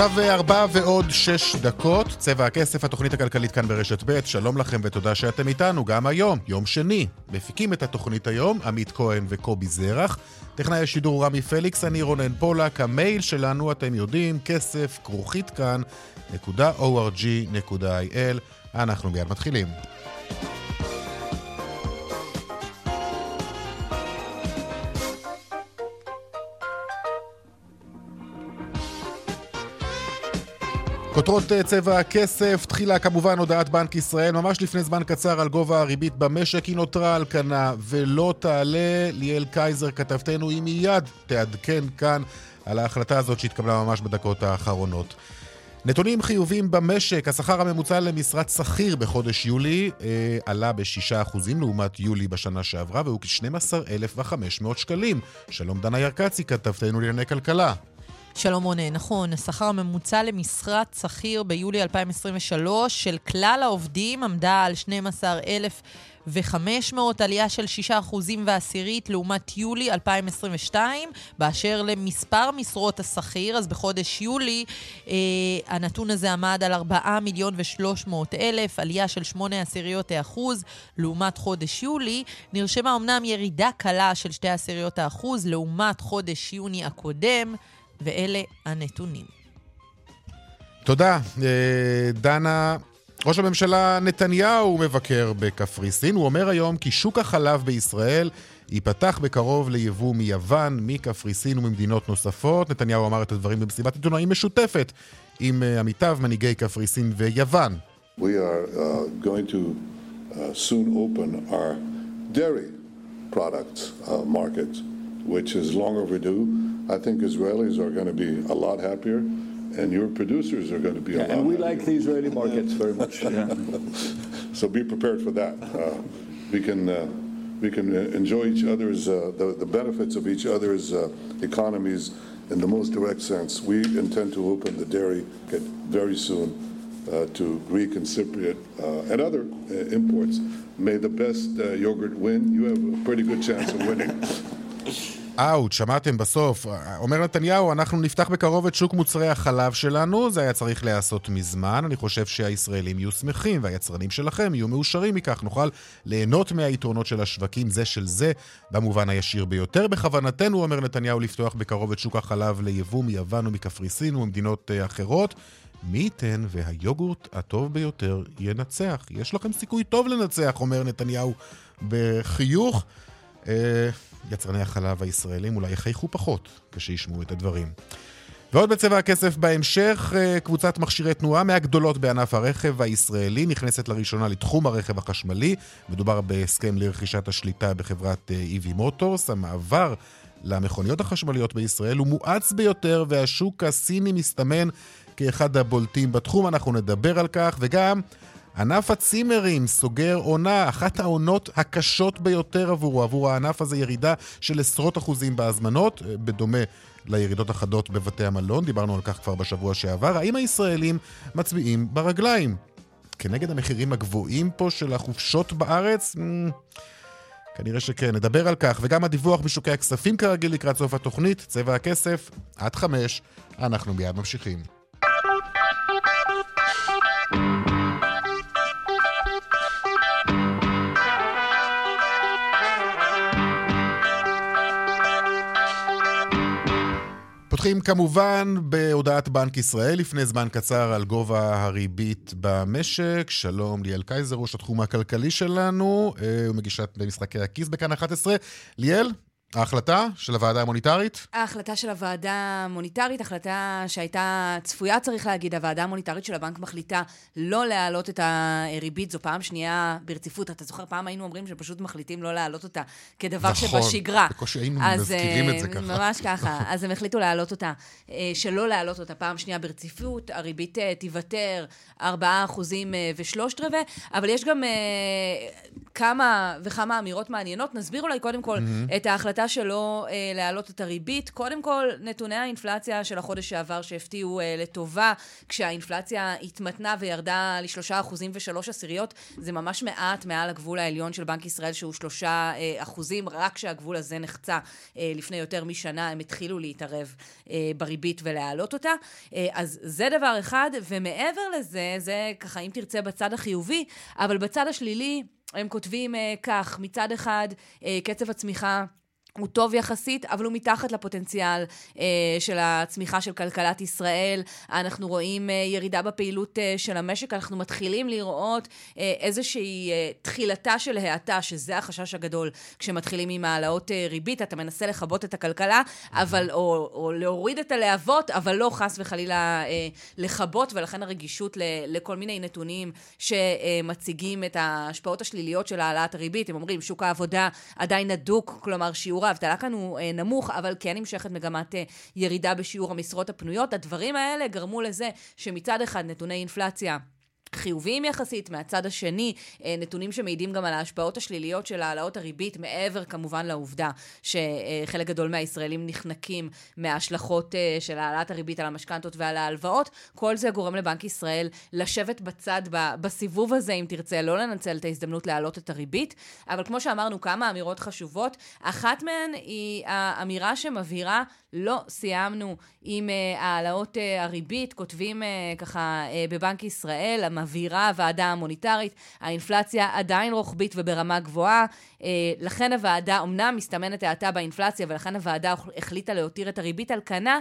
עכשיו ארבע ועוד שש דקות, צבע הכסף, התוכנית הכלכלית כאן ברשת ב', שלום לכם ותודה שאתם איתנו, גם היום, יום שני. מפיקים את התוכנית היום, עמית כהן וקובי זרח. טכנאי השידור רמי פליקס, אני רונן פולק, המייל שלנו, אתם יודעים, כסף, כרוכית כאן, נקודה org.il. אנחנו מיד מתחילים. כותרות אה, צבע הכסף, תחילה כמובן הודעת בנק ישראל, ממש לפני זמן קצר על גובה הריבית במשק, היא נותרה על כנה ולא תעלה. ליאל קייזר כתבתנו, היא מיד תעדכן כאן על ההחלטה הזאת שהתקבלה ממש בדקות האחרונות. נתונים חיובים במשק, השכר הממוצע למשרת שכיר בחודש יולי אה, עלה ב-6% לעומת יולי בשנה שעברה, והוא כ-12,500 שקלים. שלום דנה ירקצי, כתבתנו לענייני כלכלה. שלום רונן, נכון, השכר הממוצע למשרת שכיר ביולי 2023 של כלל העובדים עמדה על 12,500, עלייה של 6% ועשירית לעומת יולי 2022. באשר למספר משרות השכיר, אז בחודש יולי אה, הנתון הזה עמד על 4 מיליון ו-300 אלף, עלייה של 8 עשיריות האחוז לעומת חודש יולי. נרשמה אמנם ירידה קלה של 2 עשיריות האחוז לעומת חודש יוני הקודם. ואלה הנתונים. תודה. אה, דנה, ראש הממשלה נתניהו מבקר בקפריסין. הוא אומר היום כי שוק החלב בישראל ייפתח בקרוב ליבוא מיוון, מקפריסין וממדינות נוספות. נתניהו אמר את הדברים במסיבת עיתונאים משותפת עם אה, עמיתיו, מנהיגי קפריסין ויוון. We are uh, going to uh, soon open our dairy products uh, market, which is long overdue. I think Israelis are going to be a lot happier, and your producers are going to be yeah, a lot. And we happier. like the Israeli markets very much. Yeah. so be prepared for that. Uh, we can. Uh, we can enjoy each other's uh, the, the, benefits of each other's uh, economies in the most direct sense. We intend to open the dairy market very soon uh, to Greek and Cypriot uh, and other imports. May the best yogurt win. You have a pretty good chance of winning. אאוט, שמעתם בסוף. אומר נתניהו, אנחנו נפתח בקרוב את שוק מוצרי החלב שלנו, זה היה צריך להיעשות מזמן. אני חושב שהישראלים יהיו שמחים והיצרנים שלכם יהיו מאושרים מכך. נוכל ליהנות מהיתרונות של השווקים זה של זה, במובן הישיר ביותר. בכוונתנו, אומר נתניהו, לפתוח בקרוב את שוק החלב ליבוא מיוון ומקפריסין וממדינות אה, אחרות. מי ייתן והיוגורט הטוב ביותר ינצח. יש לכם סיכוי טוב לנצח, אומר נתניהו בחיוך. אה, יצרני החלב הישראלים אולי יחייכו פחות כשישמעו את הדברים. ועוד בצבע הכסף בהמשך, אה, קבוצת מכשירי תנועה מהגדולות בענף הרכב הישראלי נכנסת לראשונה לתחום הרכב החשמלי. מדובר בהסכם לרכישת השליטה בחברת EV אה, מוטורס. המעבר למכוניות החשמליות בישראל הוא מואץ ביותר והשוק הסיני מסתמן כאחד הבולטים בתחום. אנחנו נדבר על כך וגם ענף הצימרים סוגר עונה, אחת העונות הקשות ביותר עבורו. עבור הענף הזה ירידה של עשרות אחוזים בהזמנות, בדומה לירידות החדות בבתי המלון, דיברנו על כך כבר בשבוע שעבר. האם הישראלים מצביעים ברגליים? כנגד המחירים הגבוהים פה של החופשות בארץ? כנראה שכן. נדבר על כך, וגם הדיווח בשוקי הכספים כרגיל לקראת סוף התוכנית, צבע הכסף, עד חמש. אנחנו מיד ממשיכים. פותחים כמובן בהודעת בנק ישראל לפני זמן קצר על גובה הריבית במשק. שלום ליאל קייזר, ראש התחום הכלכלי שלנו, אה, ומגישת במשחקי הכיס בכאן 11. ליאל, ההחלטה של הוועדה המוניטרית? ההחלטה של הוועדה המוניטרית, החלטה שהייתה צפויה, צריך להגיד, הוועדה המוניטרית של הבנק מחליטה לא להעלות את הריבית, זו פעם שנייה ברציפות. אתה זוכר, פעם היינו אומרים שפשוט מחליטים לא להעלות אותה כדבר נכון, שבשגרה. בקושי היינו אז, מזכירים את זה אה, ככה. ממש ככה. אז הם החליטו להעלות אותה, אה, שלא להעלות אותה פעם שנייה ברציפות, הריבית אה, תיוותר 4 אחוזים אה, ושלושת רבעי, אבל יש גם אה, כמה וכמה אמירות מעניינות. נסביר אולי קודם כל את ההחלטה שלו אה, להעלות את הריבית. קודם כל, נתוני האינפלציה של החודש שעבר שהפתיעו אה, לטובה, כשהאינפלציה התמתנה וירדה לשלושה אחוזים ושלוש עשיריות, זה ממש מעט מעל הגבול העליון של בנק ישראל, שהוא שלושה אה, אחוזים. רק כשהגבול הזה נחצה אה, לפני יותר משנה, הם התחילו להתערב אה, בריבית ולהעלות אותה. אה, אז זה דבר אחד, ומעבר לזה, זה ככה, אם תרצה, בצד החיובי, אבל בצד השלילי, הם כותבים אה, כך, מצד אחד, אה, קצב הצמיחה... הוא טוב יחסית, אבל הוא מתחת לפוטנציאל אה, של הצמיחה של כלכלת ישראל. אנחנו רואים אה, ירידה בפעילות אה, של המשק, אנחנו מתחילים לראות אה, איזושהי אה, תחילתה של האטה, שזה החשש הגדול כשמתחילים עם העלאות אה, ריבית. אתה מנסה לכבות את הכלכלה, אבל, או, או להוריד את הלהבות, אבל לא חס וחלילה אה, לכבות, ולכן הרגישות ל, לכל מיני נתונים שמציגים את ההשפעות השליליות של העלאת הריבית. הם אומרים, שוק העבודה עדיין הדוק, כלומר, שיעור האבטלה כאן הוא אה, נמוך, אבל כן נמשכת מגמת אה, ירידה בשיעור המשרות הפנויות. הדברים האלה גרמו לזה שמצד אחד נתוני אינפלציה... חיוביים יחסית, מהצד השני, אה, נתונים שמעידים גם על ההשפעות השליליות של העלאות הריבית, מעבר כמובן לעובדה שחלק גדול מהישראלים נחנקים מההשלכות אה, של העלאת הריבית על המשכנתות ועל ההלוואות. כל זה גורם לבנק ישראל לשבת בצד בסיבוב הזה, אם תרצה, לא לנצל את ההזדמנות להעלות את הריבית. אבל כמו שאמרנו, כמה אמירות חשובות. אחת מהן היא האמירה שמבהירה, לא סיימנו עם אה, העלאות הריבית, כותבים ככה בבנק ישראל, מבהירה הוועדה המוניטרית, האינפלציה עדיין רוחבית וברמה גבוהה, לכן הוועדה, אמנם מסתמנת האטה באינפלציה, ולכן הוועדה החליטה להותיר את הריבית על כנה,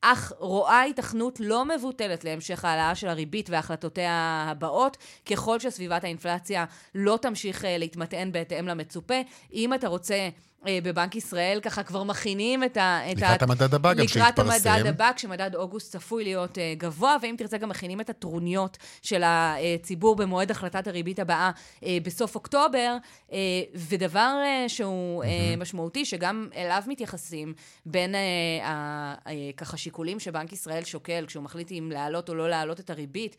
אך רואה היתכנות לא מבוטלת להמשך העלאה של הריבית והחלטותיה הבאות, ככל שסביבת האינפלציה לא תמשיך להתמתן בהתאם למצופה. אם אתה רוצה... בבנק ישראל, ככה כבר מכינים את ה... לקראת המדד הבא גם שהתפרסם. לקראת המדד הבא, כשמדד אוגוסט צפוי להיות גבוה, ואם תרצה גם מכינים את הטרוניות של הציבור במועד החלטת הריבית הבאה בסוף אוקטובר, ודבר שהוא mm-hmm. משמעותי, שגם אליו מתייחסים, בין ככה שיקולים שבנק ישראל שוקל, כשהוא מחליט אם להעלות או לא להעלות את הריבית,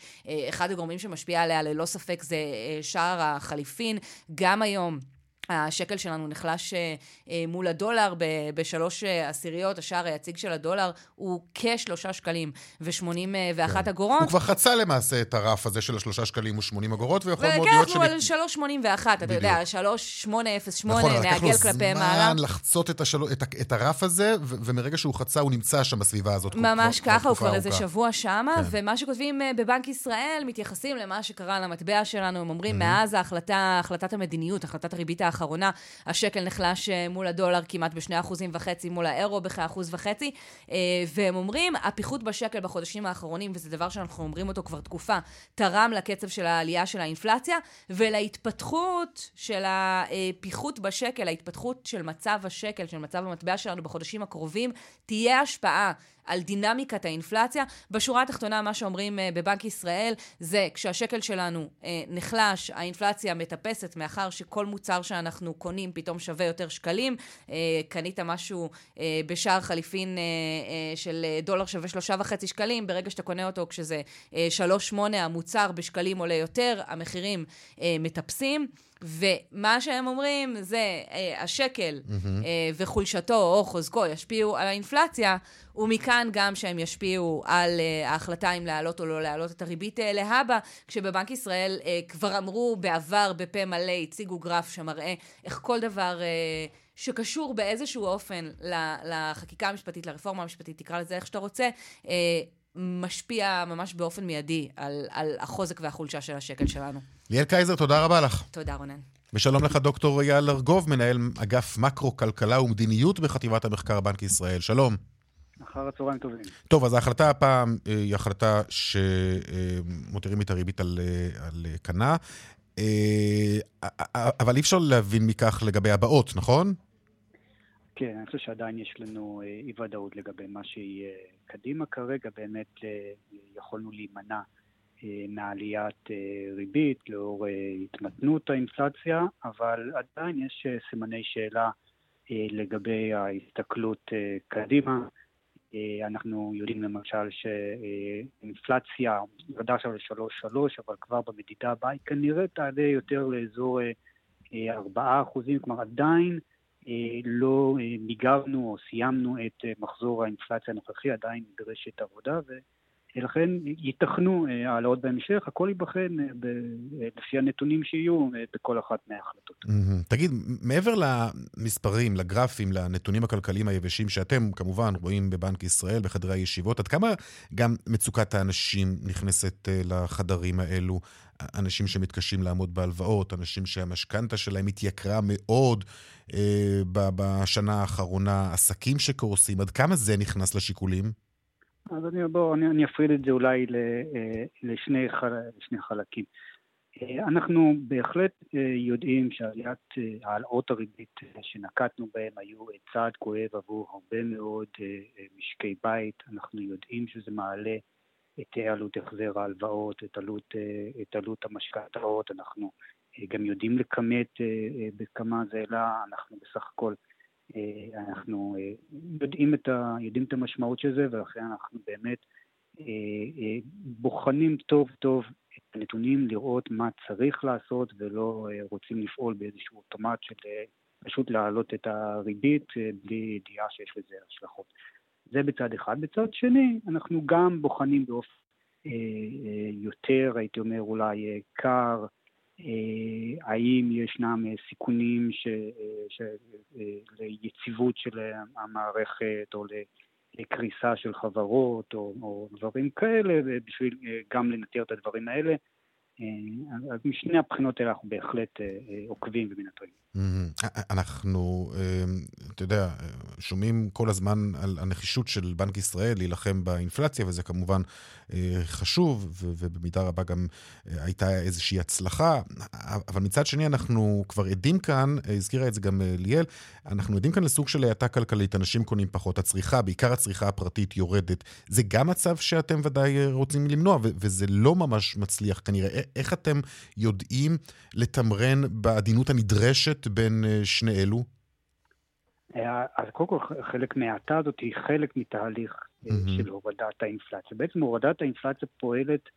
אחד הגורמים שמשפיע עליה ללא ספק זה שער החליפין. גם היום, השקל שלנו נחלש אה, מול הדולר ב- בשלוש אה, עשיריות, השער היציג של הדולר הוא כשלושה שקלים ושמונים ואחת כן. אגורות. הוא כבר חצה למעשה את הרף הזה של השלושה שקלים ושמונים אגורות, ויכול מאוד להיות ש... וכן, אנחנו על שלוש שמונים ואחת, אתה יודע, שלוש שמונה אפס שמונה, נעגל כלפי מעלה. נכון, לחצות את, השל... את, את הרף הזה, ו- ומרגע שהוא חצה, הוא נמצא שם בסביבה הזאת. ממש כבר, ככה, הוא כבר איזה שבוע שמה, כן. ומה שכותבים בבנק ישראל, מתייחסים למה שקרה למטבע שלנו, הם אומרים, mm-hmm. מאז ההחלטה, החלטת המדיניות, החלטת הריבית האחרונה, השקל נחלש מול הדולר כמעט בשני אחוזים וחצי, מול האירו בכאחוז וחצי, והם אומרים, הפיחות בשקל בחודשים האחרונים, וזה דבר שאנחנו אומרים אותו כבר תקופה, תרם לקצב של העלייה של האינפלציה, ולהתפתחות של הפיחות בשקל, ההתפתחות של מצב השקל, של מצב המטבע שלנו בחודשים הקרובים, תהיה השפעה. על דינמיקת האינפלציה. בשורה התחתונה, מה שאומרים uh, בבנק ישראל, זה כשהשקל שלנו uh, נחלש, האינפלציה מטפסת, מאחר שכל מוצר שאנחנו קונים פתאום שווה יותר שקלים. Uh, קנית משהו בשער חליפין של דולר שווה שלושה וחצי שקלים, ברגע שאתה קונה אותו כשזה שלוש שמונה, המוצר בשקלים עולה יותר, המחירים מטפסים. ומה שהם אומרים זה אה, השקל mm-hmm. אה, וחולשתו או חוזקו ישפיעו על האינפלציה, ומכאן גם שהם ישפיעו על אה, ההחלטה אם להעלות או לא להעלות את הריבית אה, להבא, כשבבנק ישראל אה, כבר אמרו בעבר בפה מלא, הציגו גרף שמראה איך כל דבר... אה, שקשור באיזשהו אופן לחקיקה המשפטית, לרפורמה המשפטית, תקרא לזה איך שאתה רוצה, אה, משפיע ממש באופן מיידי על, על החוזק והחולשה של השקל שלנו. ליאל קייזר, תודה רבה לך. תודה, רונן. ושלום לך, דוקטור אייל ארגוב, מנהל אגף מקרו-כלכלה ומדיניות בחטיבת המחקר בנק ישראל. שלום. אחר הצהריים טובים. טוב, אז ההחלטה הפעם היא החלטה שמותירים את הריבית על, על כנה, אבל אי אפשר להבין מכך לגבי הבאות, נכון? כן, אני חושב שעדיין יש לנו אה, אי-ודאות לגבי מה שיהיה קדימה. כרגע באמת אה, יכולנו להימנע אה, מעליית ריבית לאור התמתנות האינפלציה, אבל עדיין יש סימני שאלה לגבי ההסתכלות קדימה. אנחנו יודעים למשל שאינפלציה ירדה עכשיו ל-3.3, אבל כבר במדידה הבאה היא כנראה תעלה יותר לאזור 4 אחוזים, כלומר עדיין לא אה, מיגרנו או סיימנו את אה, מחזור האינפלציה הנוכחי, עדיין נדרשת עבודה, ולכן ייתכנו העלאות בהמשך, הכל ייבחן לפי הנתונים שיהיו בכל אחת מההחלטות. תגיד, מעבר למספרים, לגרפים, לנתונים הכלכליים היבשים שאתם כמובן רואים בבנק ישראל, בחדרי הישיבות, עד כמה גם מצוקת האנשים נכנסת לחדרים האלו? אנשים שמתקשים לעמוד בהלוואות, אנשים שהמשכנתה שלהם התייקרה מאוד אה, בשנה האחרונה, עסקים שקורסים, עד כמה זה נכנס לשיקולים? אז אני, בוא, אני, אני אפריד את זה אולי אה, לשני, חל, לשני חלקים. אה, אנחנו בהחלט אה, יודעים שעליית העלאות הריבית שנקטנו בהם היו צעד כואב עבור הרבה מאוד משקי בית. אנחנו יודעים שזה מעלה את עלות החזר ההלוואות, את עלות, אה, את עלות המשכנתאות, אנחנו אה, גם יודעים לכמת אה, בכמה זה העלה, אנחנו בסך הכל, אנחנו יודעים את, ה, יודעים את המשמעות של זה, ולכן אנחנו באמת בוחנים טוב טוב את הנתונים, לראות מה צריך לעשות, ולא רוצים לפעול באיזשהו אוטומט של פשוט להעלות את הריבית בלי ידיעה שיש לזה השלכות. זה בצד אחד. בצד שני, אנחנו גם בוחנים באופן אה, אה, יותר, הייתי אומר אולי אה, קר, האם ישנם סיכונים ש, ש, ליציבות של המערכת או לקריסה של חברות או, או דברים כאלה, בשביל גם לנטר את הדברים האלה. אה, אז משני הבחינות האלה אנחנו בהחלט אה, אה, עוקבים ומנטרים. אנחנו, אתה יודע, שומעים כל הזמן על הנחישות של בנק ישראל להילחם באינפלציה, וזה כמובן חשוב, ובמידה רבה גם הייתה איזושהי הצלחה. אבל מצד שני, אנחנו כבר עדים כאן, הזכירה את זה גם ליאל, אנחנו עדים כאן לסוג של האטה כלכלית, אנשים קונים פחות, הצריכה, בעיקר הצריכה הפרטית יורדת. זה גם מצב שאתם ודאי רוצים למנוע, וזה לא ממש מצליח כנראה. איך אתם יודעים לתמרן בעדינות הנדרשת בין אה, שני אלו? אה, אז קודם כל, חלק מההאטה הזאת היא חלק מתהליך mm-hmm. של הורדת האינפלציה. בעצם הורדת האינפלציה פועלת,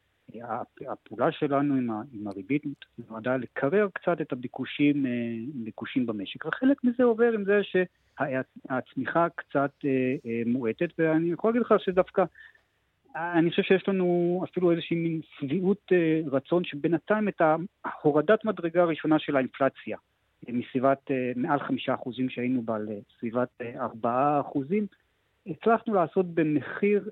הפעולה שלנו עם, ה, עם הריבית נועדה לקרר קצת את הביקושים, ביקושים במשק, וחלק מזה עובר עם זה שהצמיחה קצת מועטת, ואני יכול להגיד לך שדווקא אני חושב שיש לנו אפילו איזושהי מין שביעות רצון שבינתיים את ההורדת מדרגה הראשונה של האינפלציה, מסביבת אה, מעל חמישה אחוזים שהיינו בה לסביבת ארבעה אחוזים, הצלחנו לעשות במחיר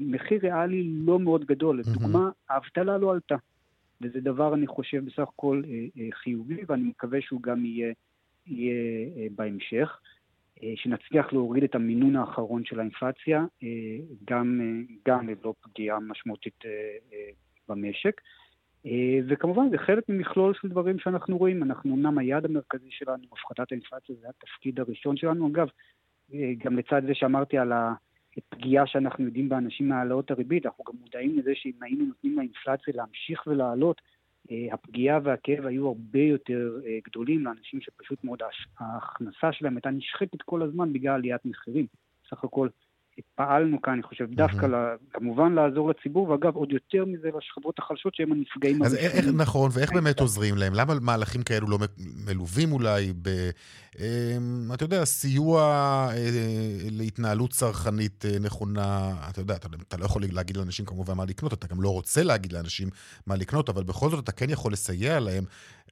מחיר ריאלי לא מאוד גדול. לדוגמה, האבטלה לא עלתה. וזה דבר, אני חושב, בסך הכל חיובי, ואני מקווה שהוא גם יהיה, יהיה בהמשך. אה, שנצליח להוריד את המינון האחרון של האינפלציה, אה, גם, אה, גם ללא פגיעה משמעותית במשק. וכמובן זה חלק ממכלול של דברים שאנחנו רואים. אנחנו אמנם היעד המרכזי שלנו, הפחתת האינפלציה, זה התפקיד הראשון שלנו. אגב, גם לצד זה שאמרתי על הפגיעה שאנחנו יודעים באנשים מהעלאות הריבית, אנחנו גם מודעים לזה שאם היינו נותנים לאינפלציה להמשיך ולעלות, אה, הפגיעה והכאב היו הרבה יותר אה, גדולים לאנשים שפשוט מאוד ההכנסה שלהם הייתה נשחקת כל הזמן בגלל עליית מחירים. סך הכל פעלנו כאן, אני חושב, דווקא, mm-hmm. כמובן לעזור לציבור, ואגב, עוד יותר מזה לשכבות החלשות שהם הנפגעים. אז איך, נכון, ואיך באמת עוזרים להם? למה מהלכים כאלו לא מלווים אולי ב... אמ, אתה יודע, סיוע אה, להתנהלות צרכנית אה, נכונה, אתה יודע, אתה, אתה לא יכול להגיד לאנשים כמובן מה לקנות, אתה גם לא רוצה להגיד לאנשים מה לקנות, אבל בכל זאת אתה כן יכול לסייע להם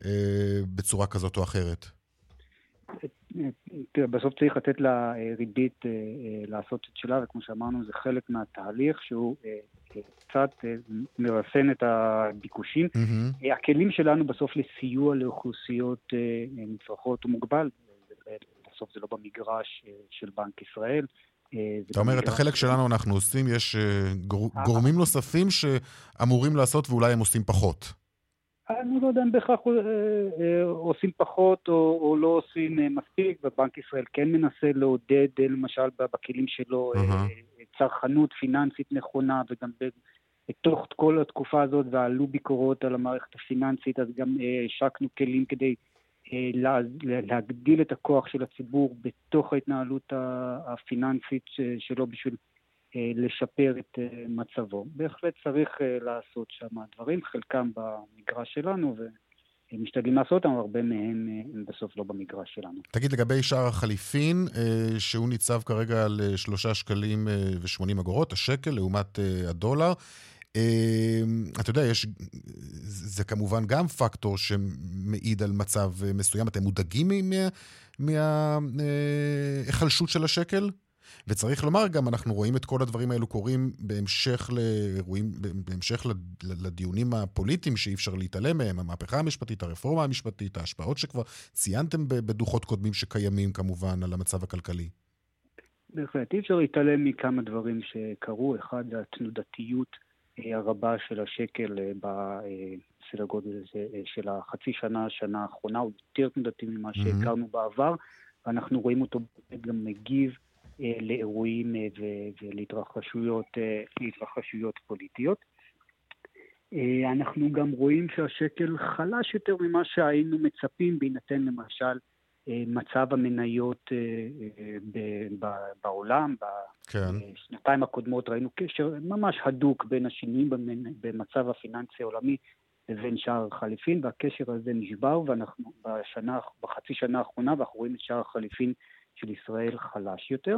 אה, בצורה כזאת או אחרת. תראה, בסוף צריך לתת לה ריבית אה, אה, לעשות את שלה, וכמו שאמרנו, זה חלק מהתהליך שהוא אה, קצת מרסן את הביקושים. Mm-hmm. הכלים שלנו בסוף לסיוע לאוכלוסיות נצרכות הוא מוגבל. בסוף זה לא במגרש של בנק ישראל. אתה אומר, את החלק שלנו אנחנו עושים, יש גורמים נוספים שאמורים לעשות ואולי הם עושים פחות. אני לא יודע אם בהכרח אה, אה, עושים פחות או, או לא עושים אה, מספיק, ובנק ישראל כן מנסה לעודד, למשל, בכלים שלו. אה, צרכנות פיננסית נכונה, וגם בתוך כל התקופה הזאת, ועלו ביקורות על המערכת הפיננסית, אז גם השקנו כלים כדי לה- להגדיל את הכוח של הציבור בתוך ההתנהלות הפיננסית שלו בשביל לשפר את אה, מצבו. בהחלט צריך אה, לעשות שם דברים, חלקם במגרש שלנו, ומשתדלים לעשות אותם, הרבה מהם אה, הם בסוף לא במגרש שלנו. תגיד, לגבי שער החליפין, אה, שהוא ניצב כרגע על אה, שלושה שקלים אה, ושמונים אגורות, השקל לעומת אה, הדולר, אה, אתה יודע, יש, זה כמובן גם פקטור שמעיד על מצב אה, מסוים. אתם מודאגים מההיחלשות של השקל? וצריך לומר גם, אנחנו רואים את כל הדברים האלו קורים בהמשך לאירועים, בהמשך לדיונים הפוליטיים שאי אפשר להתעלם מהם, המהפכה המשפטית, הרפורמה המשפטית, ההשפעות שכבר ציינתם בדוחות קודמים שקיימים כמובן על המצב הכלכלי. בהחלט, אי אפשר להתעלם מכמה דברים שקרו. אחד, זה התנודתיות הרבה של השקל בסדר גודל של החצי שנה, השנה האחרונה, הוא יותר תנודתי ממה שהכרנו בעבר, ואנחנו רואים אותו גם מגיב לאירועים ולהתרחשויות להתרחשויות פוליטיות. אנחנו גם רואים שהשקל חלש יותר ממה שהיינו מצפים, בהינתן למשל מצב המניות בעולם. כן. בשנתיים הקודמות ראינו קשר ממש הדוק בין השינויים במצב הפיננסי העולמי לבין שער החליפין, והקשר הזה נשבר, ואנחנו בשנה, בחצי שנה האחרונה, ואנחנו רואים את שער החליפין של ישראל חלש יותר.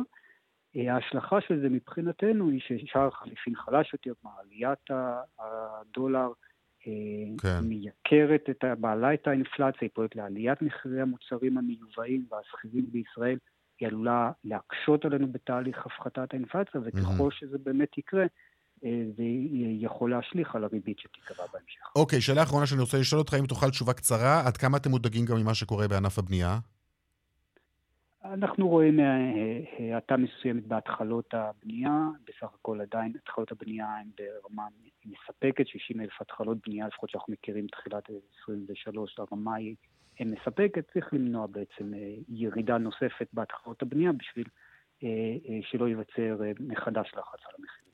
ההשלכה של זה מבחינתנו היא ששער החליפין חלש יותר, עליית הדולר כן. מייקרת, את, מעלה את האינפלציה, היא פועלת לעליית מחירי המוצרים המיובאים והשכירים בישראל, היא עלולה להקשות עלינו בתהליך הפחתת האינפלציה, וככל mm-hmm. שזה באמת יקרה, זה יכול להשליך על הריבית שתיקבע בהמשך. אוקיי, okay, שאלה אחרונה שאני רוצה לשאול אותך, אם תוכל תשובה קצרה, עד כמה אתם מודאגים גם ממה שקורה בענף הבנייה? אנחנו רואים האטה מסוימת בהתחלות הבנייה, בסך הכל עדיין התחלות הבנייה הן ברמה מספקת, 60 אלף התחלות בנייה, לפחות שאנחנו מכירים תחילת 23, הרמה היא מספקת, צריך למנוע בעצם ירידה נוספת בהתחלות הבנייה בשביל שלא ייווצר מחדש לחץ על המחירים.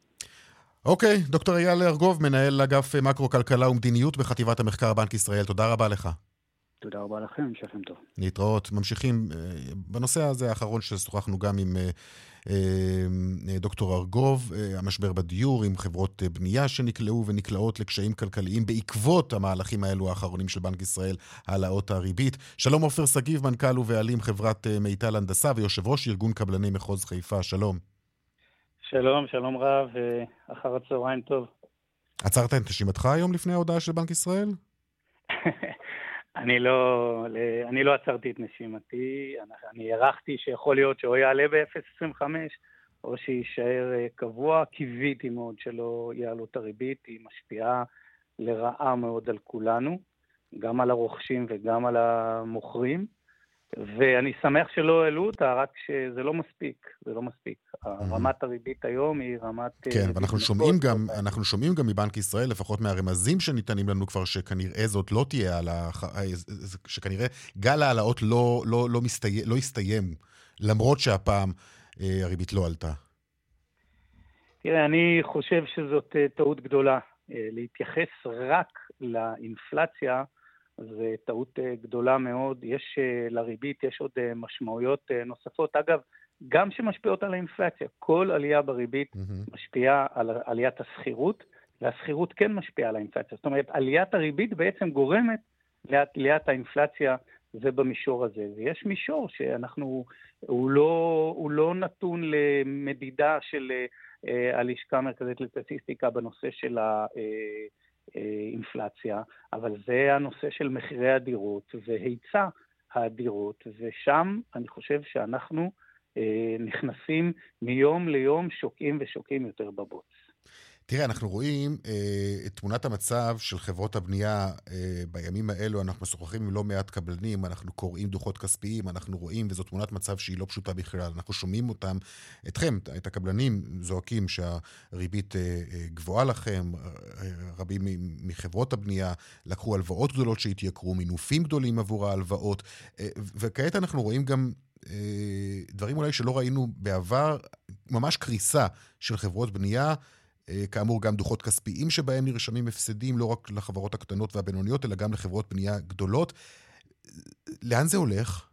אוקיי, דוקטור אייל ארגוב, מנהל אגף מקרו-כלכלה ומדיניות בחטיבת המחקר בנק ישראל, תודה רבה לך. תודה רבה לכם, המשך יום טוב. להתראות. ממשיכים בנושא הזה האחרון ששוחחנו גם עם דוקטור ארגוב, המשבר בדיור, עם חברות בנייה שנקלעו ונקלעות לקשיים כלכליים בעקבות המהלכים האלו האחרונים של בנק ישראל, העלאות הריבית. שלום עופר שגיב, מנכ"ל ובעלים חברת מיטל הנדסה ויושב ראש ארגון קבלני מחוז חיפה, שלום. שלום, שלום רב, אחר הצהריים טוב. עצרת את נשימתך היום לפני ההודעה של בנק ישראל? אני לא, אני לא עצרתי את נשימתי, אני הערכתי שיכול להיות שהוא יעלה ב-0.25 או שיישאר קבוע, קיוויתי מאוד שלא יעלו את הריבית, היא משפיעה לרעה מאוד על כולנו, גם על הרוכשים וגם על המוכרים, ואני שמח שלא העלו אותה, רק שזה לא מספיק, זה לא מספיק. רמת הריבית היום היא רמת... כן, ואנחנו שומעים גם, אנחנו שומעים גם מבנק ישראל, לפחות מהרמזים שניתנים לנו כבר, שכנראה זאת לא תהיה העלאה, שכנראה גל העלאות לא, לא, לא, מסתיים, לא יסתיים, למרות שהפעם הריבית לא עלתה. תראה, אני חושב שזאת טעות גדולה. להתייחס רק לאינפלציה, זו טעות גדולה מאוד. יש לריבית, יש עוד משמעויות נוספות. אגב, גם שמשפיעות על האינפלציה. כל עלייה בריבית mm-hmm. משפיעה על עליית השכירות, והשכירות כן משפיעה על האינפלציה. זאת אומרת, עליית הריבית בעצם גורמת לעליית האינפלציה, זה במישור הזה. ויש מישור שאנחנו, הוא לא, הוא לא נתון למדידה של הלשכה המרכזית לסטטיסטיקה בנושא של ה... אינפלציה, אבל זה הנושא של מחירי הדירות והיצע הדירות, ושם אני חושב שאנחנו נכנסים מיום ליום שוקעים ושוקעים יותר בבוץ. תראה, אנחנו רואים אה, את תמונת המצב של חברות הבנייה אה, בימים האלו, אנחנו משוחחים עם לא מעט קבלנים, אנחנו קוראים דוחות כספיים, אנחנו רואים, וזו תמונת מצב שהיא לא פשוטה בכלל. אנחנו שומעים אותם, אתכם, את הקבלנים, זועקים שהריבית אה, אה, גבוהה לכם, אה, רבים מחברות הבנייה לקחו הלוואות גדולות שהתייקרו, מינופים גדולים עבור ההלוואות, אה, וכעת אנחנו רואים גם אה, דברים אולי שלא ראינו בעבר, ממש קריסה של חברות בנייה. אה, כאמור, גם דוחות כספיים שבהם נרשמים הפסדים, לא רק לחברות הקטנות והבינוניות, אלא גם לחברות בנייה גדולות. לאן זה הולך?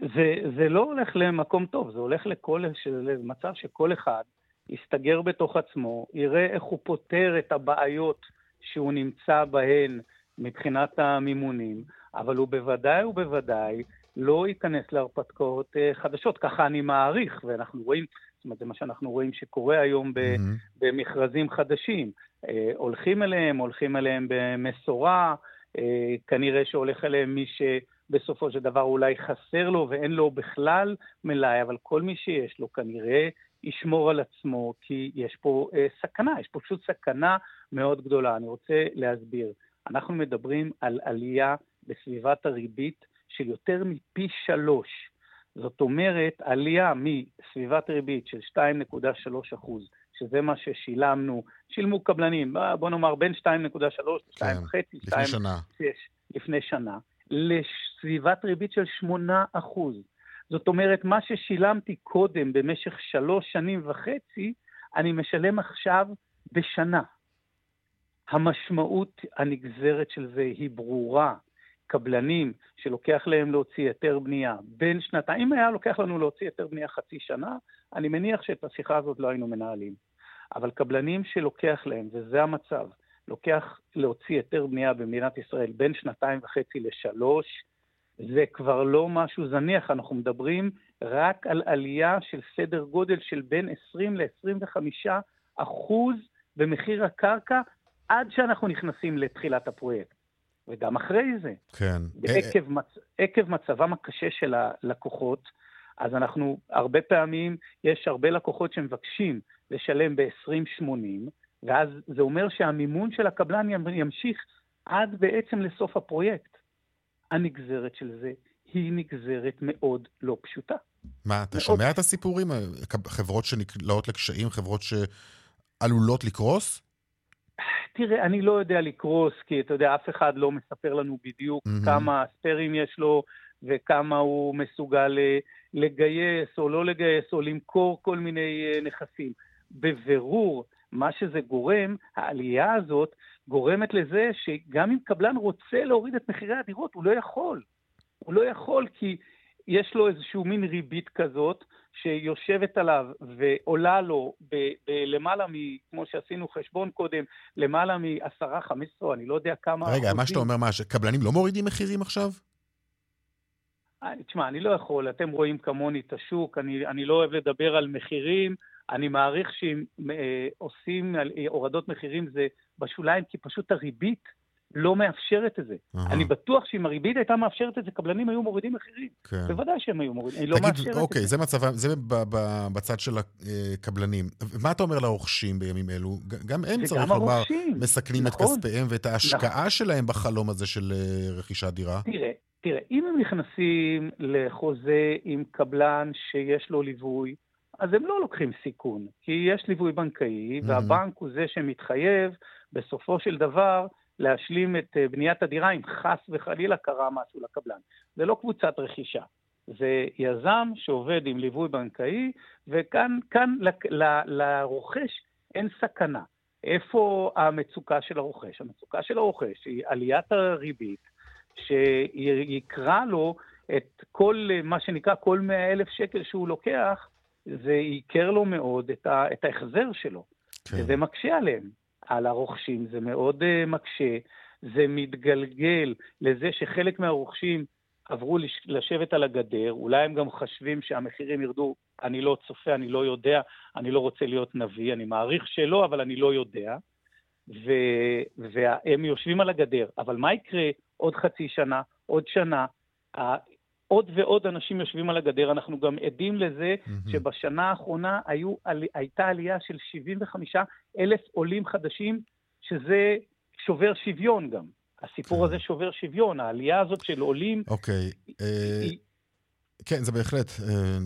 זה, זה לא הולך למקום טוב, זה הולך לכל, למצב שכל אחד יסתגר בתוך עצמו, יראה איך הוא פותר את הבעיות שהוא נמצא בהן מבחינת המימונים, אבל הוא בוודאי ובוודאי לא ייכנס להרפתקאות אה, חדשות, ככה אני מעריך, ואנחנו רואים, זאת אומרת, זה מה שאנחנו רואים שקורה היום mm-hmm. במכרזים חדשים. אה, הולכים אליהם, הולכים אליהם במשורה, אה, כנראה שהולך אליהם מי שבסופו של דבר אולי חסר לו ואין לו בכלל מלאי, אבל כל מי שיש לו כנראה ישמור על עצמו, כי יש פה אה, סכנה, יש פה פשוט סכנה מאוד גדולה. אני רוצה להסביר. אנחנו מדברים על עלייה בסביבת הריבית של יותר מפי שלוש. זאת אומרת, עלייה מסביבת ריבית של 2.3 אחוז, שזה מה ששילמנו, שילמו קבלנים, בוא נאמר בין 2.3 ל-2.5, כן, לפני שנה. לפני שנה, לסביבת ריבית של 8 אחוז. זאת אומרת, מה ששילמתי קודם במשך שלוש שנים וחצי, אני משלם עכשיו בשנה. המשמעות הנגזרת של זה היא ברורה. קבלנים שלוקח להם להוציא היתר בנייה בין שנתיים, אם היה לוקח לנו להוציא היתר בנייה חצי שנה, אני מניח שאת השיחה הזאת לא היינו מנהלים. אבל קבלנים שלוקח להם, וזה המצב, לוקח להוציא היתר בנייה במדינת ישראל בין שנתיים וחצי לשלוש, זה כבר לא משהו זניח, אנחנו מדברים רק על עלייה של סדר גודל של בין 20 ל-25 אחוז במחיר הקרקע עד שאנחנו נכנסים לתחילת הפרויקט. וגם אחרי זה. כן. ועקב מצ... עקב מצבם הקשה של הלקוחות, אז אנחנו, הרבה פעמים, יש הרבה לקוחות שמבקשים לשלם ב-2080, ואז זה אומר שהמימון של הקבלן ימשיך עד בעצם לסוף הפרויקט. הנגזרת של זה היא נגזרת מאוד לא פשוטה. מה, אתה מאוד... שומע את הסיפורים? חברות שנקלעות לקשיים, חברות שעלולות לקרוס? תראה, אני לא יודע לקרוס, כי אתה יודע, אף אחד לא מספר לנו בדיוק mm-hmm. כמה ספיירים יש לו וכמה הוא מסוגל אה, לגייס או לא לגייס או למכור כל מיני אה, נכסים. בבירור, מה שזה גורם, העלייה הזאת גורמת לזה שגם אם קבלן רוצה להוריד את מחירי הדירות, הוא לא יכול. הוא לא יכול כי יש לו איזשהו מין ריבית כזאת, שיושבת עליו ועולה לו בלמעלה מ... כמו שעשינו חשבון קודם, למעלה מ-10, 15, אני לא יודע כמה... רגע, אחוזים. מה שאתה אומר, מה, שקבלנים לא מורידים מחירים עכשיו? אה, תשמע, אני לא יכול, אתם רואים כמוני את השוק, אני, אני לא אוהב לדבר על מחירים, אני מעריך שאם אה, עושים אה, הורדות מחירים זה בשוליים, כי פשוט הריבית לא מאפשרת את זה. Uh-huh. אני בטוח שאם הריבית הייתה מאפשרת את זה, קבלנים היו מורידים מחירים. כן. בוודאי שהם היו מורידים, היא לא מאפשרת אוקיי, את זה. אוקיי, זה בצד של הקבלנים. מה אתה אומר לרוכשים בימים אלו? גם הם, צריך לומר, מסכנים נכון, את כספיהם ואת ההשקעה נכון. שלהם בחלום הזה של אה, רכישת דירה. תראה, תראה, אם הם נכנסים לחוזה עם קבלן שיש לו ליווי, אז הם לא לוקחים סיכון, כי יש ליווי בנקאי, והבנק הוא זה שמתחייב בסופו של דבר להשלים את אה, בניית הדירה אם חס וחלילה קרה משהו לקבלן. זה לא קבוצת רכישה, זה יזם שעובד עם ליווי בנקאי, וכאן כאן ל, ל, לרוכש אין סכנה. איפה המצוקה של הרוכש? המצוקה של הרוכש היא עליית הריבית, שיקרא לו את כל, מה שנקרא, כל 100 אלף שקל שהוא לוקח, זה ייקר לו מאוד את, ה, את ההחזר שלו. כן. וזה מקשה עליהם. על הרוכשים, זה מאוד uh, מקשה, זה מתגלגל לזה שחלק מהרוכשים עברו לשבת על הגדר, אולי הם גם חשבים שהמחירים ירדו, אני לא צופה, אני לא יודע, אני לא רוצה להיות נביא, אני מעריך שלא, אבל אני לא יודע, ו, והם יושבים על הגדר. אבל מה יקרה עוד חצי שנה, עוד שנה? עוד ועוד אנשים יושבים על הגדר. אנחנו גם עדים לזה מהמם. שבשנה האחרונה היו, הייתה עלייה של 75 אלף עולים חדשים, שזה שובר שוויון גם. הסיפור כן. הזה שובר שוויון, העלייה הזאת של עולים אוקיי. אה, היא- כן, זה בהחלט אה,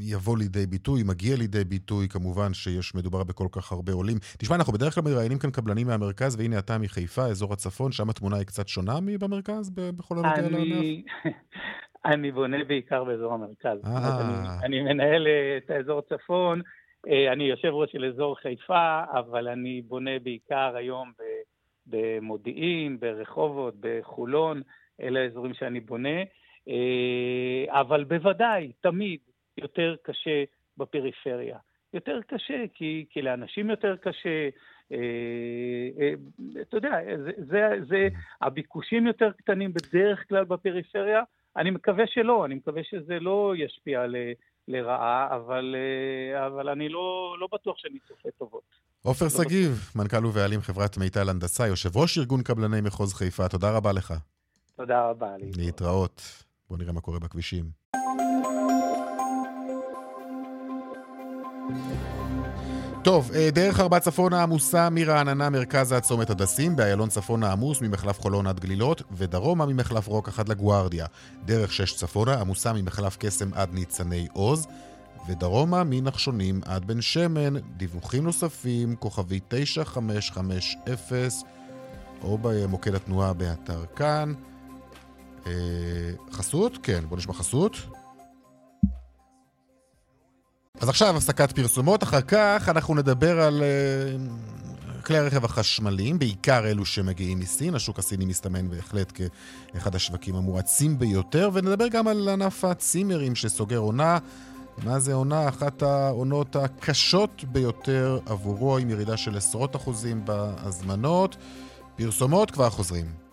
יבוא לידי ביטוי, מגיע לידי ביטוי, כמובן שיש, מדובר בכל כך הרבה עולים. תשמע, אנחנו בדרך כלל מראיינים כאן קבלנים מהמרכז, והנה אתה מחיפה, אזור הצפון, שם התמונה היא קצת שונה מבמרכז בכל הנוגע לענף? אני, בונה בעיקר באזור המרכז. אה. אני, אני מנהל אה, את האזור הצפון, אה, אני יושב ראש של אזור חיפה, אבל אני בונה בעיקר היום במודיעין, ברחובות, בחולון, אלה האזורים שאני בונה. אה, אבל בוודאי, תמיד יותר קשה בפריפריה. יותר קשה, כי, כי לאנשים יותר קשה. אה, אה, אתה יודע, זה, זה, זה, הביקושים יותר קטנים בדרך כלל בפריפריה. אני מקווה שלא, אני מקווה שזה לא ישפיע ל, לרעה, אבל, אה, אבל אני לא, לא בטוח שאני צופה טובות. עופר לא שגיב, מנכ"ל ובעלים חברת מיטל הנדסה, יושב ראש ארגון קבלני מחוז חיפה, תודה רבה לך. תודה רבה. להתראות. להתראות. בואו נראה מה קורה בכבישים. טוב, אה, דרך ארבע צפונה עמוסה מרעננה מרכז עד צומת הדסים, באיילון צפונה עמוס ממחלף חולון עד גלילות, ודרומה ממחלף רוקח עד לגוארדיה. דרך שש צפונה עמוסה ממחלף קסם עד ניצני עוז, ודרומה מנחשונים עד בן שמן. דיווחים נוספים, כוכבי 9550, או במוקד התנועה באתר כאן. אה, חסות? כן, בוא נשמע חסות. אז עכשיו הפסקת פרסומות, אחר כך אנחנו נדבר על אה, כלי הרכב החשמליים, בעיקר אלו שמגיעים מסין. השוק הסיני מסתמן בהחלט כאחד השווקים המואצים ביותר, ונדבר גם על ענף הצימרים שסוגר עונה. מה זה עונה? אחת העונות הקשות ביותר עבורו, עם ירידה של עשרות אחוזים בהזמנות. פרסומות כבר חוזרים.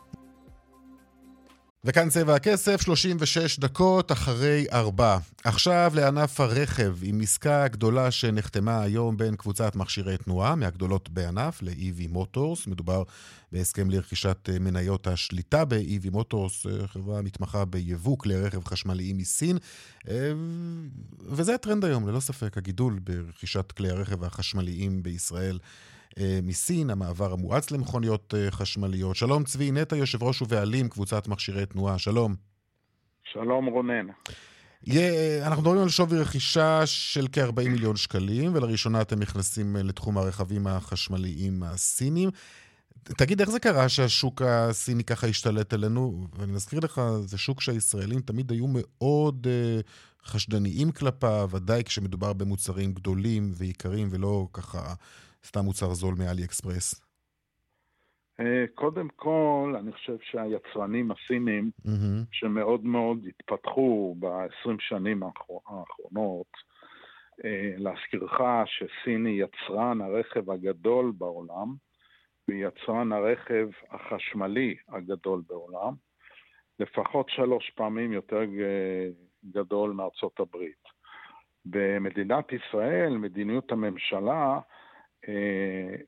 וכאן צבע הכסף, 36 דקות אחרי 4. עכשיו לענף הרכב, עם עסקה גדולה שנחתמה היום בין קבוצת מכשירי תנועה, מהגדולות בענף, ל-EV Motors. מדובר בהסכם לרכישת אה, מניות השליטה ב-EV Motors, אה, חברה המתמחה ביבוא כלי רכב חשמליים מסין. אה, וזה הטרנד היום, ללא ספק, הגידול ברכישת כלי הרכב החשמליים בישראל. אה, מסין, המעבר המואץ למכוניות אה, חשמליות. שלום צבי נטע, יושב ראש ובעלים קבוצת מכשירי תנועה, שלום. שלום רונן. יהיה, אנחנו מדברים על שווי רכישה של כ-40 מיליון שקלים, ולראשונה אתם נכנסים אה, לתחום הרכבים החשמליים הסינים. תגיד, איך זה קרה שהשוק הסיני ככה השתלט עלינו? ואני מזכיר לך, זה שוק שהישראלים תמיד היו מאוד uh, חשדניים כלפיו, ודאי כשמדובר במוצרים גדולים ויקרים, ולא ככה סתם מוצר זול מאלי אקספרס. אה, קודם כל, אני חושב שהיצרנים הסינים, Mm-hmm. שמאוד מאוד התפתחו ב-20 שנים האחר- האחרונות, אה, להזכירך שסין היא יצרן הרכב הגדול בעולם, והיא יצרן הרכב החשמלי הגדול בעולם, לפחות שלוש פעמים יותר גדול מארצות הברית. במדינת ישראל, מדיניות הממשלה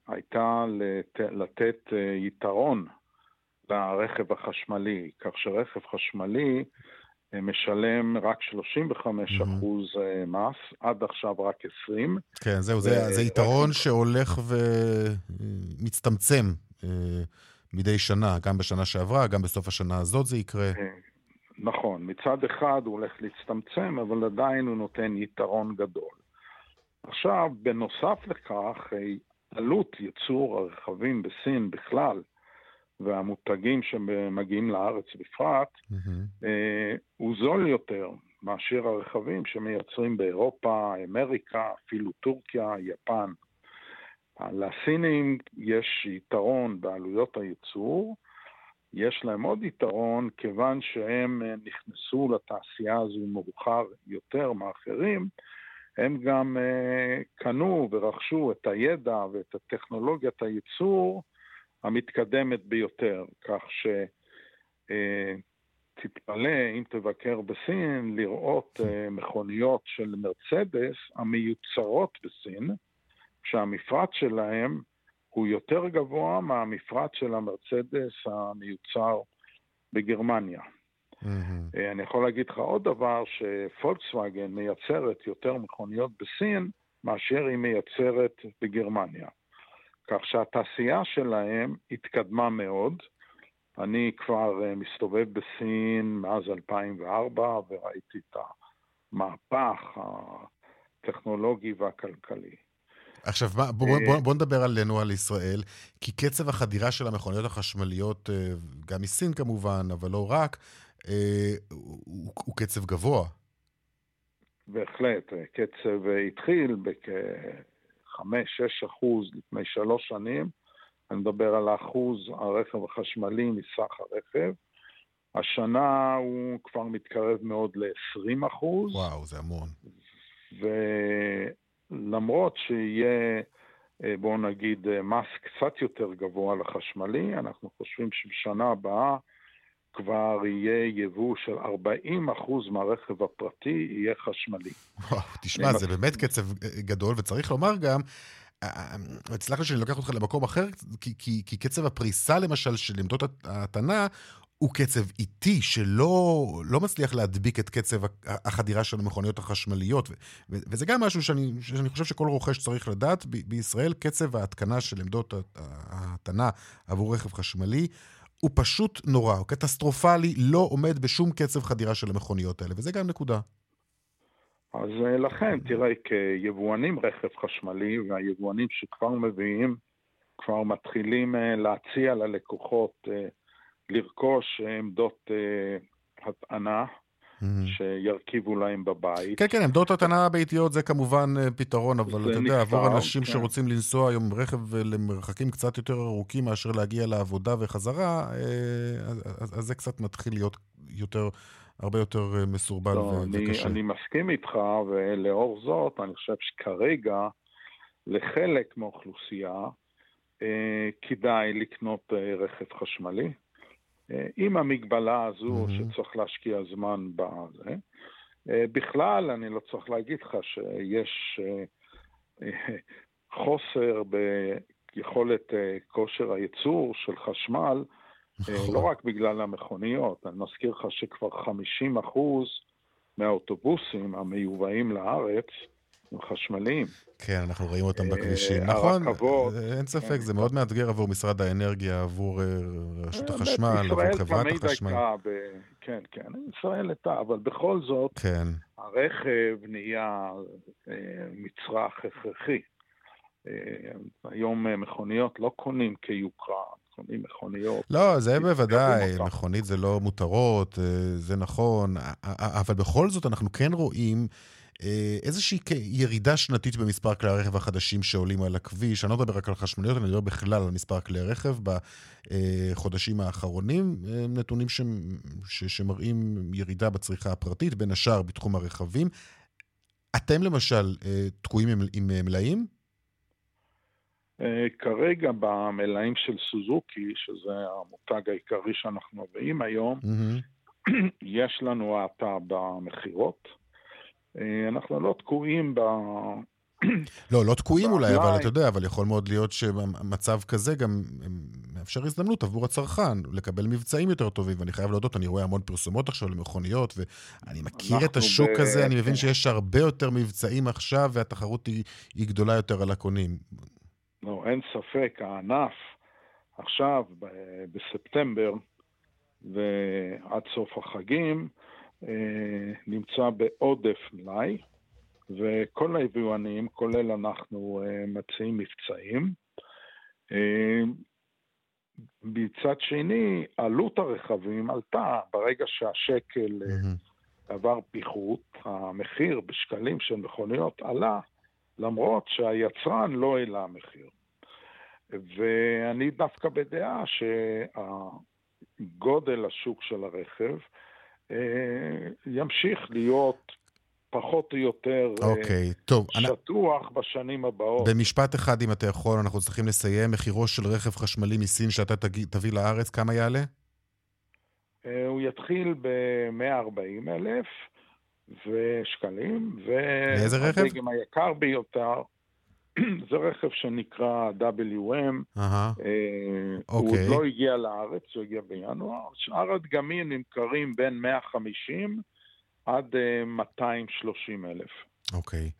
הייתה לת, לתת אה, יתרון לרכב החשמלי, כך שרכב חשמלי אה, משלם רק 35 אחוז אה, מס, עד עכשיו רק 20. כן, זהו, זה, ו- זה יתרון שהולך ומצטמצם אה, מדי שנה, גם בשנה שעברה, גם בסוף השנה הזאת זה יקרה. אה, נכון, מצד אחד הוא הולך להצטמצם, אבל עדיין הוא נותן יתרון גדול. עכשיו, בנוסף לכך, אה, עלות ייצור הרכבים בסין בכלל, והמותגים שמגיעים לארץ בפרט. אה, הוא זול יותר מאשר הרכבים שמייצרים באירופה, אמריקה, אפילו טורקיה, יפן. לסינים יש יתרון בעלויות הייצור, יש להם עוד יתרון כיוון שהם אה, נכנסו לתעשייה הזו מאוחר יותר מאחרים, הם גם אה, קנו ורכשו את הידע ואת הטכנולוגיית הייצור המתקדמת ביותר, כך ש... תתפלא, אם תבקר בסין, לראות uh, מכוניות של מרצדס המיוצרות בסין, שהמפרט שלהם הוא יותר גבוה מהמפרט של המרצדס המיוצר בגרמניה. Mm-hmm. אני יכול להגיד לך עוד דבר, שפולקסווגן מייצרת יותר מכוניות בסין מאשר היא מייצרת בגרמניה. כך שהתעשייה שלהם התקדמה מאוד. אני כבר אה, מסתובב בסין מאז 2004 וראיתי את המהפך הטכנולוגי והכלכלי. עכשיו, בוא, בוא, אה, בוא, בוא נדבר עלינו, על ישראל, כי קצב החדירה של המכוניות החשמליות, אה, גם מסין כמובן, אבל לא רק, הוא, הוא קצב גבוה. בהחלט, קצב התחיל בכ-5-6 אחוז לפני שלוש שנים. אני מדבר על אחוז הרכב החשמלי מסך הרכב. השנה הוא כבר מתקרב מאוד ל-20 אחוז. וואו, זה המון. ולמרות שיהיה, אה, בואו נגיד, אה, מס קצת יותר גבוה לחשמלי, אנחנו חושבים שבשנה הבאה כבר יהיה יבוא של 40 אחוז מהרכב הפרטי יהיה חשמלי. וואו, תשמע, זה באמת קצב אה, גדול, וצריך לומר גם... סלח לי שאני לוקח אותך למקום אחר, כי, כי, כי קצב הפריסה למשל של עמדות ההטענה הוא קצב איטי שלא לא מצליח להדביק את קצב החדירה של המכוניות החשמליות, ו, וזה גם משהו שאני, שאני חושב שכל רוכש צריך לדעת. ב, בישראל קצב ההתקנה של עמדות ההטענה עבור רכב חשמלי הוא פשוט נורא, הוא קטסטרופלי, לא עומד בשום קצב חדירה של המכוניות האלה, וזה גם נקודה. אז אה, לכן, תראה, כיבואנים רכב חשמלי, והיבואנים שכבר מביאים, כבר מתחילים אה, להציע ללקוחות אה, לרכוש עמדות הטענה. שירכיבו להם בבית. כן, כן, עמדות הטענה ביתיות זה כמובן פתרון, אבל אתה יודע, עבור אנשים כן. שרוצים לנסוע היום עם רכב למרחקים קצת יותר ארוכים מאשר להגיע לעבודה וחזרה, אז, אז זה קצת מתחיל להיות יותר הרבה יותר אה, מסורבל לא, ו- אני, וקשה. אני מסכים איתך, ולאור זאת, אני חושב שכרגע, לחלק מהאוכלוסייה, אה, כדאי לקנות אה, רכב חשמלי. עם המגבלה הזו mm-hmm. שצריך להשקיע זמן בזה. אה, בכלל, אני לא צריך להגיד לך שיש אה, אה, חוסר ביכולת כושר הייצור של חשמל, אה, לא רק בגלל המכוניות, אני מזכיר לך שכבר 50 אחוז מהאוטובוסים המיובאים לארץ חשמליים. כן, אנחנו רואים אותם בכבישים. אה, נכון, אה, אין ספק, זה מאוד מאתגר עבור משרד האנרגיה, עבור רשות החשמל, עבור חברת החשמל. כן, כן, ישראל הייתה, אבל בכל זאת, כן. הרכב נהיה מצרך הכרחי. היום מכוניות לא קונים כיוקרה, קונים מכוניות. לא, זה בוודאי, מכונית זה לא מותרות, אה, זה נכון, אבל בכל זאת אנחנו כן רואים... אה, איזושהי ירידה שנתית במספר כלי הרכב החדשים שעולים על הכביש. אני לא מדבר רק על חשמליות, אני מדבר בכלל על מספר כלי הרכב בחודשים האחרונים. אה, נתונים ש... ש... שמראים ירידה בצריכה הפרטית, בין השאר בתחום הרכבים. אתם למשל תקועים עם, עם מלאים? אה, כרגע במלאים של סוזוקי, שזה המותג העיקרי שאנחנו מביאים היום, mm-hmm. יש לנו האטה במכירות. אה, אנחנו לא תקועים ב... לא, לא תקועים אולי, אבל אתה יודע, אבל יכול מאוד להיות שמצב כזה גם מאפשר הזדמנות עבור הצרכן לקבל מבצעים יותר טובים, ואני חייב להודות, אני רואה המון פרסומות עכשיו למכוניות, ואני מכיר את השוק ב... הזה, אני מבין שיש הרבה יותר מבצעים עכשיו, והתחרות היא, היא גדולה יותר על הקונים. לא, אין ספק, הענף עכשיו, בספטמבר ועד סוף החגים, נמצא בעודף מלאי, וכל היבואנים, כולל אנחנו, אה, מציעים מבצעים. אה, מצד שני, עלות הרכבים עלתה ברגע שהשקל mm-hmm. עבר פיחות, המחיר בשקלים של מכוניות עלה, למרות שהיצרן לא העלה מחיר. ואני דווקא בדעה שהגודל השוק של הרכב אה, ימשיך להיות פחות או יותר okay, אוקיי, טוב, שטוח אני... בשנים הבאות. במשפט אחד, אם אתה יכול, אנחנו צריכים לסיים. מחירו של רכב חשמלי מסין שאתה תביא לארץ, כמה יעלה? אה, הוא יתחיל ב-140 אלף. ושקלים, לאיזה רכב? והדגם היקר ביותר, זה רכב שנקרא WM, אהה, אה, הוא עוד אוקיי. לא הגיע לארץ, הוא הגיע בינואר. שאר הדגמים נמכרים בין 150 עד אה, 230 אלף. אוקיי.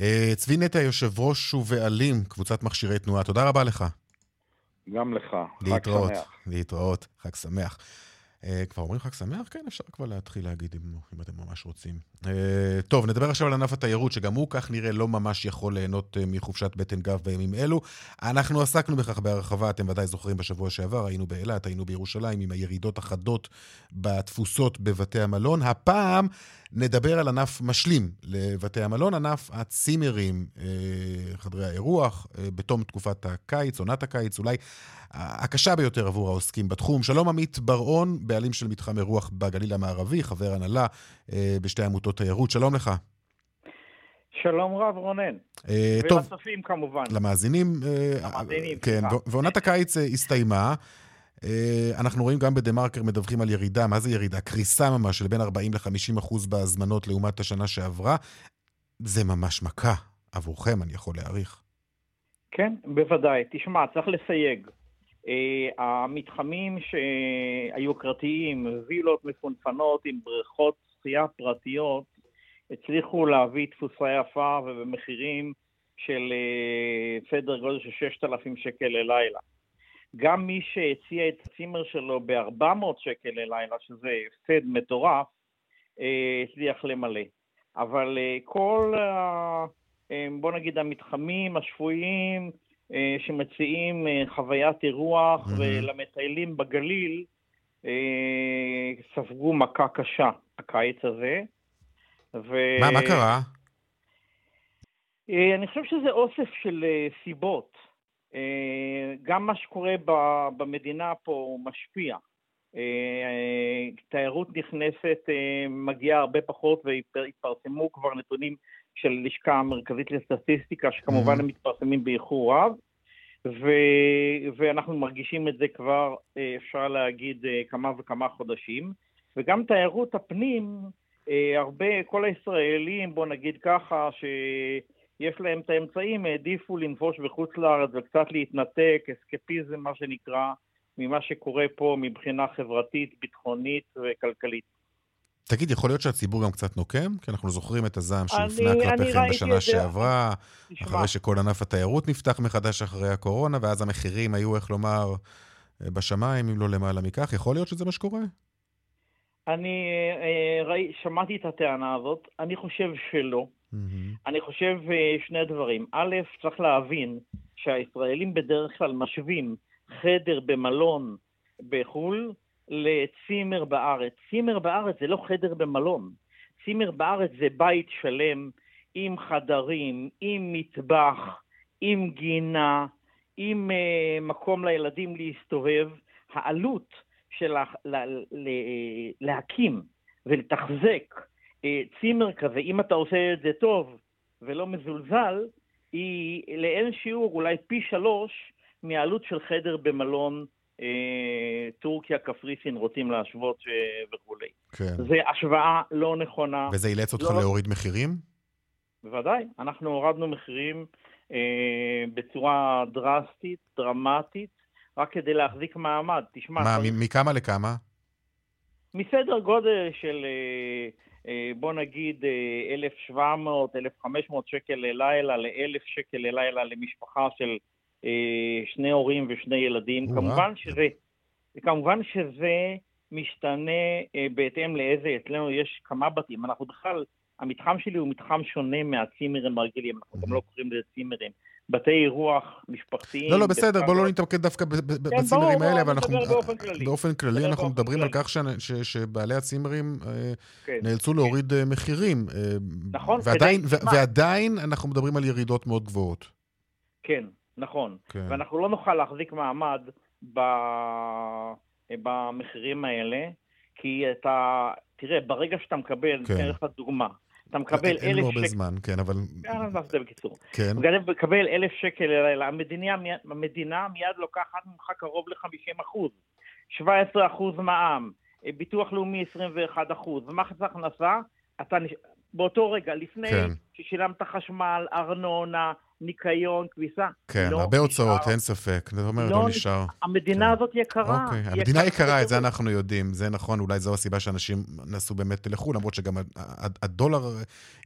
אה, צבי נטע, יושב ראש ובעלים, קבוצת מכשירי תנועה, תודה רבה לך. גם לך, חג להתראות. שמח. להתראות, חג שמח. Uh, כבר אומרים חג שמח? כן, אפשר כבר להתחיל להגיד אם, אם אתם ממש רוצים. Uh, טוב, נדבר עכשיו על ענף התיירות, שגם הוא כך נראה לא ממש יכול ליהנות uh, מחופשת בטן גב בימים אלו. אנחנו עסקנו בכך בהרחבה, אתם ודאי זוכרים בשבוע שעבר, היינו באילת, היינו בירושלים, עם הירידות החדות בתפוסות בבתי המלון. הפעם נדבר על ענף משלים לבתי המלון, ענף הצימרים, uh, חדרי האירוח, uh, בתום תקופת הקיץ, עונת הקיץ, אולי הקשה ביותר עבור העוסקים בתחום. שלום עמית בר-און, בעלים של מתחם אירוח בגליל המערבי, חבר הנהלה אה, בשתי עמותות תיירות. שלום לך. שלום רב, רונן. אה, טוב, ולצופים כמובן. למאזינים. אה, למאזינים, כן, סליחה. ו- ועונת הקיץ אה, הסתיימה. אה, אנחנו רואים גם בדה-מרקר מדווחים על ירידה, מה זה ירידה? קריסה ממש של בין 40 ל-50 אחוז בהזמנות לעומת השנה שעברה. זה ממש מכה עבורכם, אני יכול להעריך. כן, בוודאי. תשמע, צריך לסייג. Uh, המתחמים שהיוקרתיים, וילות מפונפנות עם בריכות שחייה פרטיות, הצליחו להביא תפוסה יפה ובמחירים של uh, סדר גודל של 6,000 שקל ללילה. גם מי שהציע את הצימר שלו ב-400 שקל ללילה, שזה הפסד מטורף, uh, הצליח למלא. אבל uh, כל, uh, בוא נגיד, המתחמים השפויים, אה, שמציעים אה, חוויית אירוח מהמם. ולמטיילים בגליל אה, ספגו מכה קשה הקיץ הזה. ו... מה, מה קרה? אה, אני חושב שזה אוסף של אה, סיבות. אה, גם מה שקורה במדינה פה משפיע. אה, אה, תיירות נכנסת מגיעה הרבה פחות והתפרסמו כבר נתונים של לשכה המרכזית לסטטיסטיקה, שכמובן Mhm. הם מתפרסמים באיחור רב, ו... ואנחנו מרגישים את זה כבר, אפשר להגיד, כמה וכמה חודשים. וגם תיירות הפנים, הרבה, כל הישראלים, בוא נגיד ככה, שיש להם את האמצעים, העדיפו לנפוש בחוץ לארץ וקצת להתנתק, אסקפיזם, מה שנקרא, ממה שקורה פה מבחינה חברתית, ביטחונית וכלכלית. תגיד, יכול להיות שהציבור גם קצת נוקם? כי אנחנו זוכרים את הזעם שהופנה כלפיכם בשנה. שעברה, תשמע, אחרי שכל ענף התיירות נפתח מחדש אחרי הקורונה, ואז המחירים היו, איך לומר, אה, בשמיים, אם לא למעלה מכך. יכול להיות שזה מה שקורה? אני אה, ראי, שמעתי את הטענה הזאת, אני חושב שלא. מהמם. אני חושב אה, שני דברים. א', צריך להבין שהישראלים בדרך כלל משווים חדר במלון בחו"ל לצימר בארץ. צימר בארץ זה לא חדר במלון. צימר בארץ זה בית שלם עם חדרים, עם מטבח, עם גינה, עם uh, מקום לילדים להסתובב. העלות של לה, לה, לה, להקים ולתחזק צימר כזה, אם אתה עושה את זה טוב ולא מזולזל, היא לאין שיעור אולי פי שלוש מהעלות של חדר במלון אה, טורקיה, קפריסין, רוצים להשוות אה, וכולי. כן. זו השוואה לא נכונה. וזה אילץ אותך לא. להוריד מחירים? בוודאי, אנחנו הורדנו מחירים אה, בצורה דרסטית, דרמטית, רק כדי להחזיק מעמד. תשמע, מה, מכמה לכמה? מסדר גודל של, אה, אה, בוא נגיד, אה, 1,700, 1,500 שקל ללילה ל-1,000 שקל ללילה למשפחה של אה, שני הורים ושני ילדים. כמובן שזה, כמובן שזה משתנה אה, בהתאם לאיזה, אצלנו יש כמה בתים. אנחנו בכלל, המתחם שלי הוא מתחם שונה מהצימרים הרגילים, אנחנו גם לא קוראים לזה צימרים. בתי אירוח משפחתיים. לא, לא, בסדר, בוא לא נתמקד דווקא כן, בצימרים האלה, אבל אני אנחנו... באופן כללי. באופן כללי, אנחנו מדברים על. כך שבעלי הצימרים אה, כן. נאלצו להוריד אה, מחירים. אה, נכון, ועדיין- אנחנו מדברים על ירידות מאוד גבוהות. כן, נכון. כן. ואנחנו לא נוכל להחזיק מעמד. במחירים האלה, כי אתה, תראה, ברגע שאתה מקבל, כן. אתן לך דוגמה, אתה מקבל אין לנו אלף הרבה שקל, זמן, כן, אבל... אה, נעשה את זה בקיצור, כן. אתה מקבל אלף שקל ללילה, המדינה, מיד- המדינה מיד לוקחת ממך קרוב ל-50 אחוז, 17 אחוז מע"מ, אה, ביטוח לאומי 21 אחוז, ומס הכנסה, אתה. באותו רגע, לפני כן. ששילמת חשמל, ארנונה, ניקיון, כביסה. כן, לא הרבה הוצאות. אין ספק. זאת אומרת, לא לא נשאר. המדינה כן. הזאת יקרה. אוקיי, היא המדינה יקרה, את זה. אנחנו יודעים, זה נכון, אולי זו הסיבה שאנשים נסעו באמת לחו"ל, למרות שגם הדולר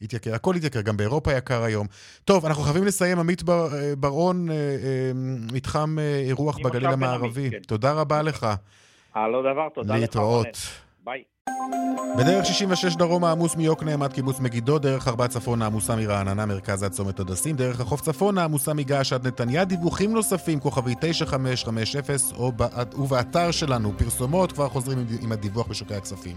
התייקר, הכל התייקר, גם באירופה יקר היום. טוב, אנחנו חייבים לסיים, עמית בר- אה, בר-און, אה, אה, מתחם אירוח בגליל המערבי. כן. תודה רבה לך, אה, לא דבר, תודה לך. להתראות. בדרך 66 דרום העמוס מיוקנעם עד קיבוץ מגידו, דרך 4 צפון העמוסה מרעננה, מרכז עד צומת הדסים, דרך החוף צפון העמוסה מגעש עד נתניה, דיווחים נוספים, כוכבי 9550 או בא- ובאתר שלנו, פרסומות, כבר חוזרים עם- עם הדיווח בשוקי הכספים.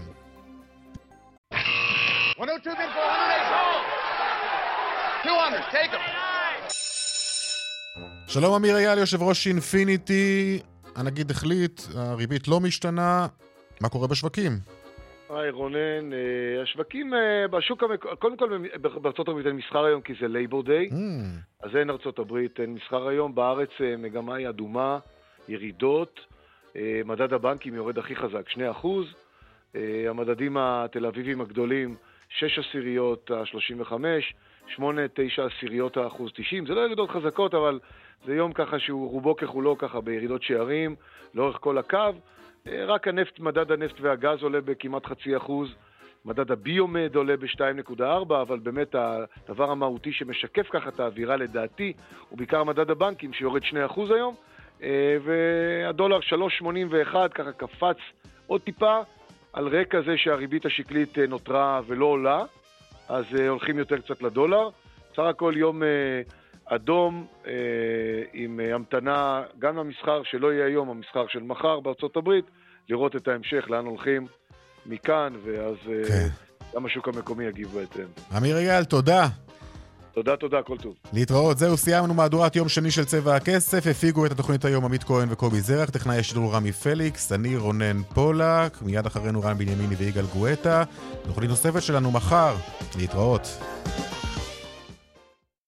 שלום אמיר אייל, יושב ראש אינפיניטי, הנגיד החליט, הריבית לא משתנה, מה קורה בשווקים? היי רונן, אה, השווקים אה, בשוק. קודם כל בארצות הברית אין מסחר היום כי זה Labor Day, Mm, אז אין ארצות הברית, אין מסחר היום, בארץ אה, מגמה היא אדומה, ירידות, מדד הבנקים יורד הכי חזק, 2%, אה, המדדים התל אביביים הגדולים, 6 עשיריות ה-35, 8, 9 עשיריות האחוז 90, זה לא ירידות חזקות, אבל זה יום ככה שהוא רובו ככולו ככה בירידות שערים, לאורך כל הקו. רק הנפט, מדד הנפט והגז עולה בכמעט חצי אחוז, מדד הביומד עולה ב-2.4, אבל באמת הדבר המהותי שמשקף ככה את האווירה לדעתי, הוא בעיקר מדד הבנקים שיורד 2% היום, אה, והדולר 3.81 ככה קפץ עוד טיפה, על רקע זה שהריבית השקלית אה, נותרה ולא עולה, אז אה, הולכים יותר קצת לדולר. סך הכל יום אדום אה, עם אה, המתנה גם למסחר שלא יהיה היום, המסחר של מחר בארצות הברית, לראות את ההמשך, לאן הולכים מכאן, ואז אה, כן. גם השוק המקומי יגיב בהתאם. אמיר אייל, תודה. תודה, תודה, כל טוב. להתראות. זהו, סיימנו מהדורת יום שני של צבע הכסף. הפיגו את התוכנית היום עמית כהן וקובי זרח, טכנאי השידור רמי פליקס, אני רונן פולק, מיד אחרינו רן בנימיני ויגאל גואטה. תוכנית נוספת שלנו מחר. להתראות.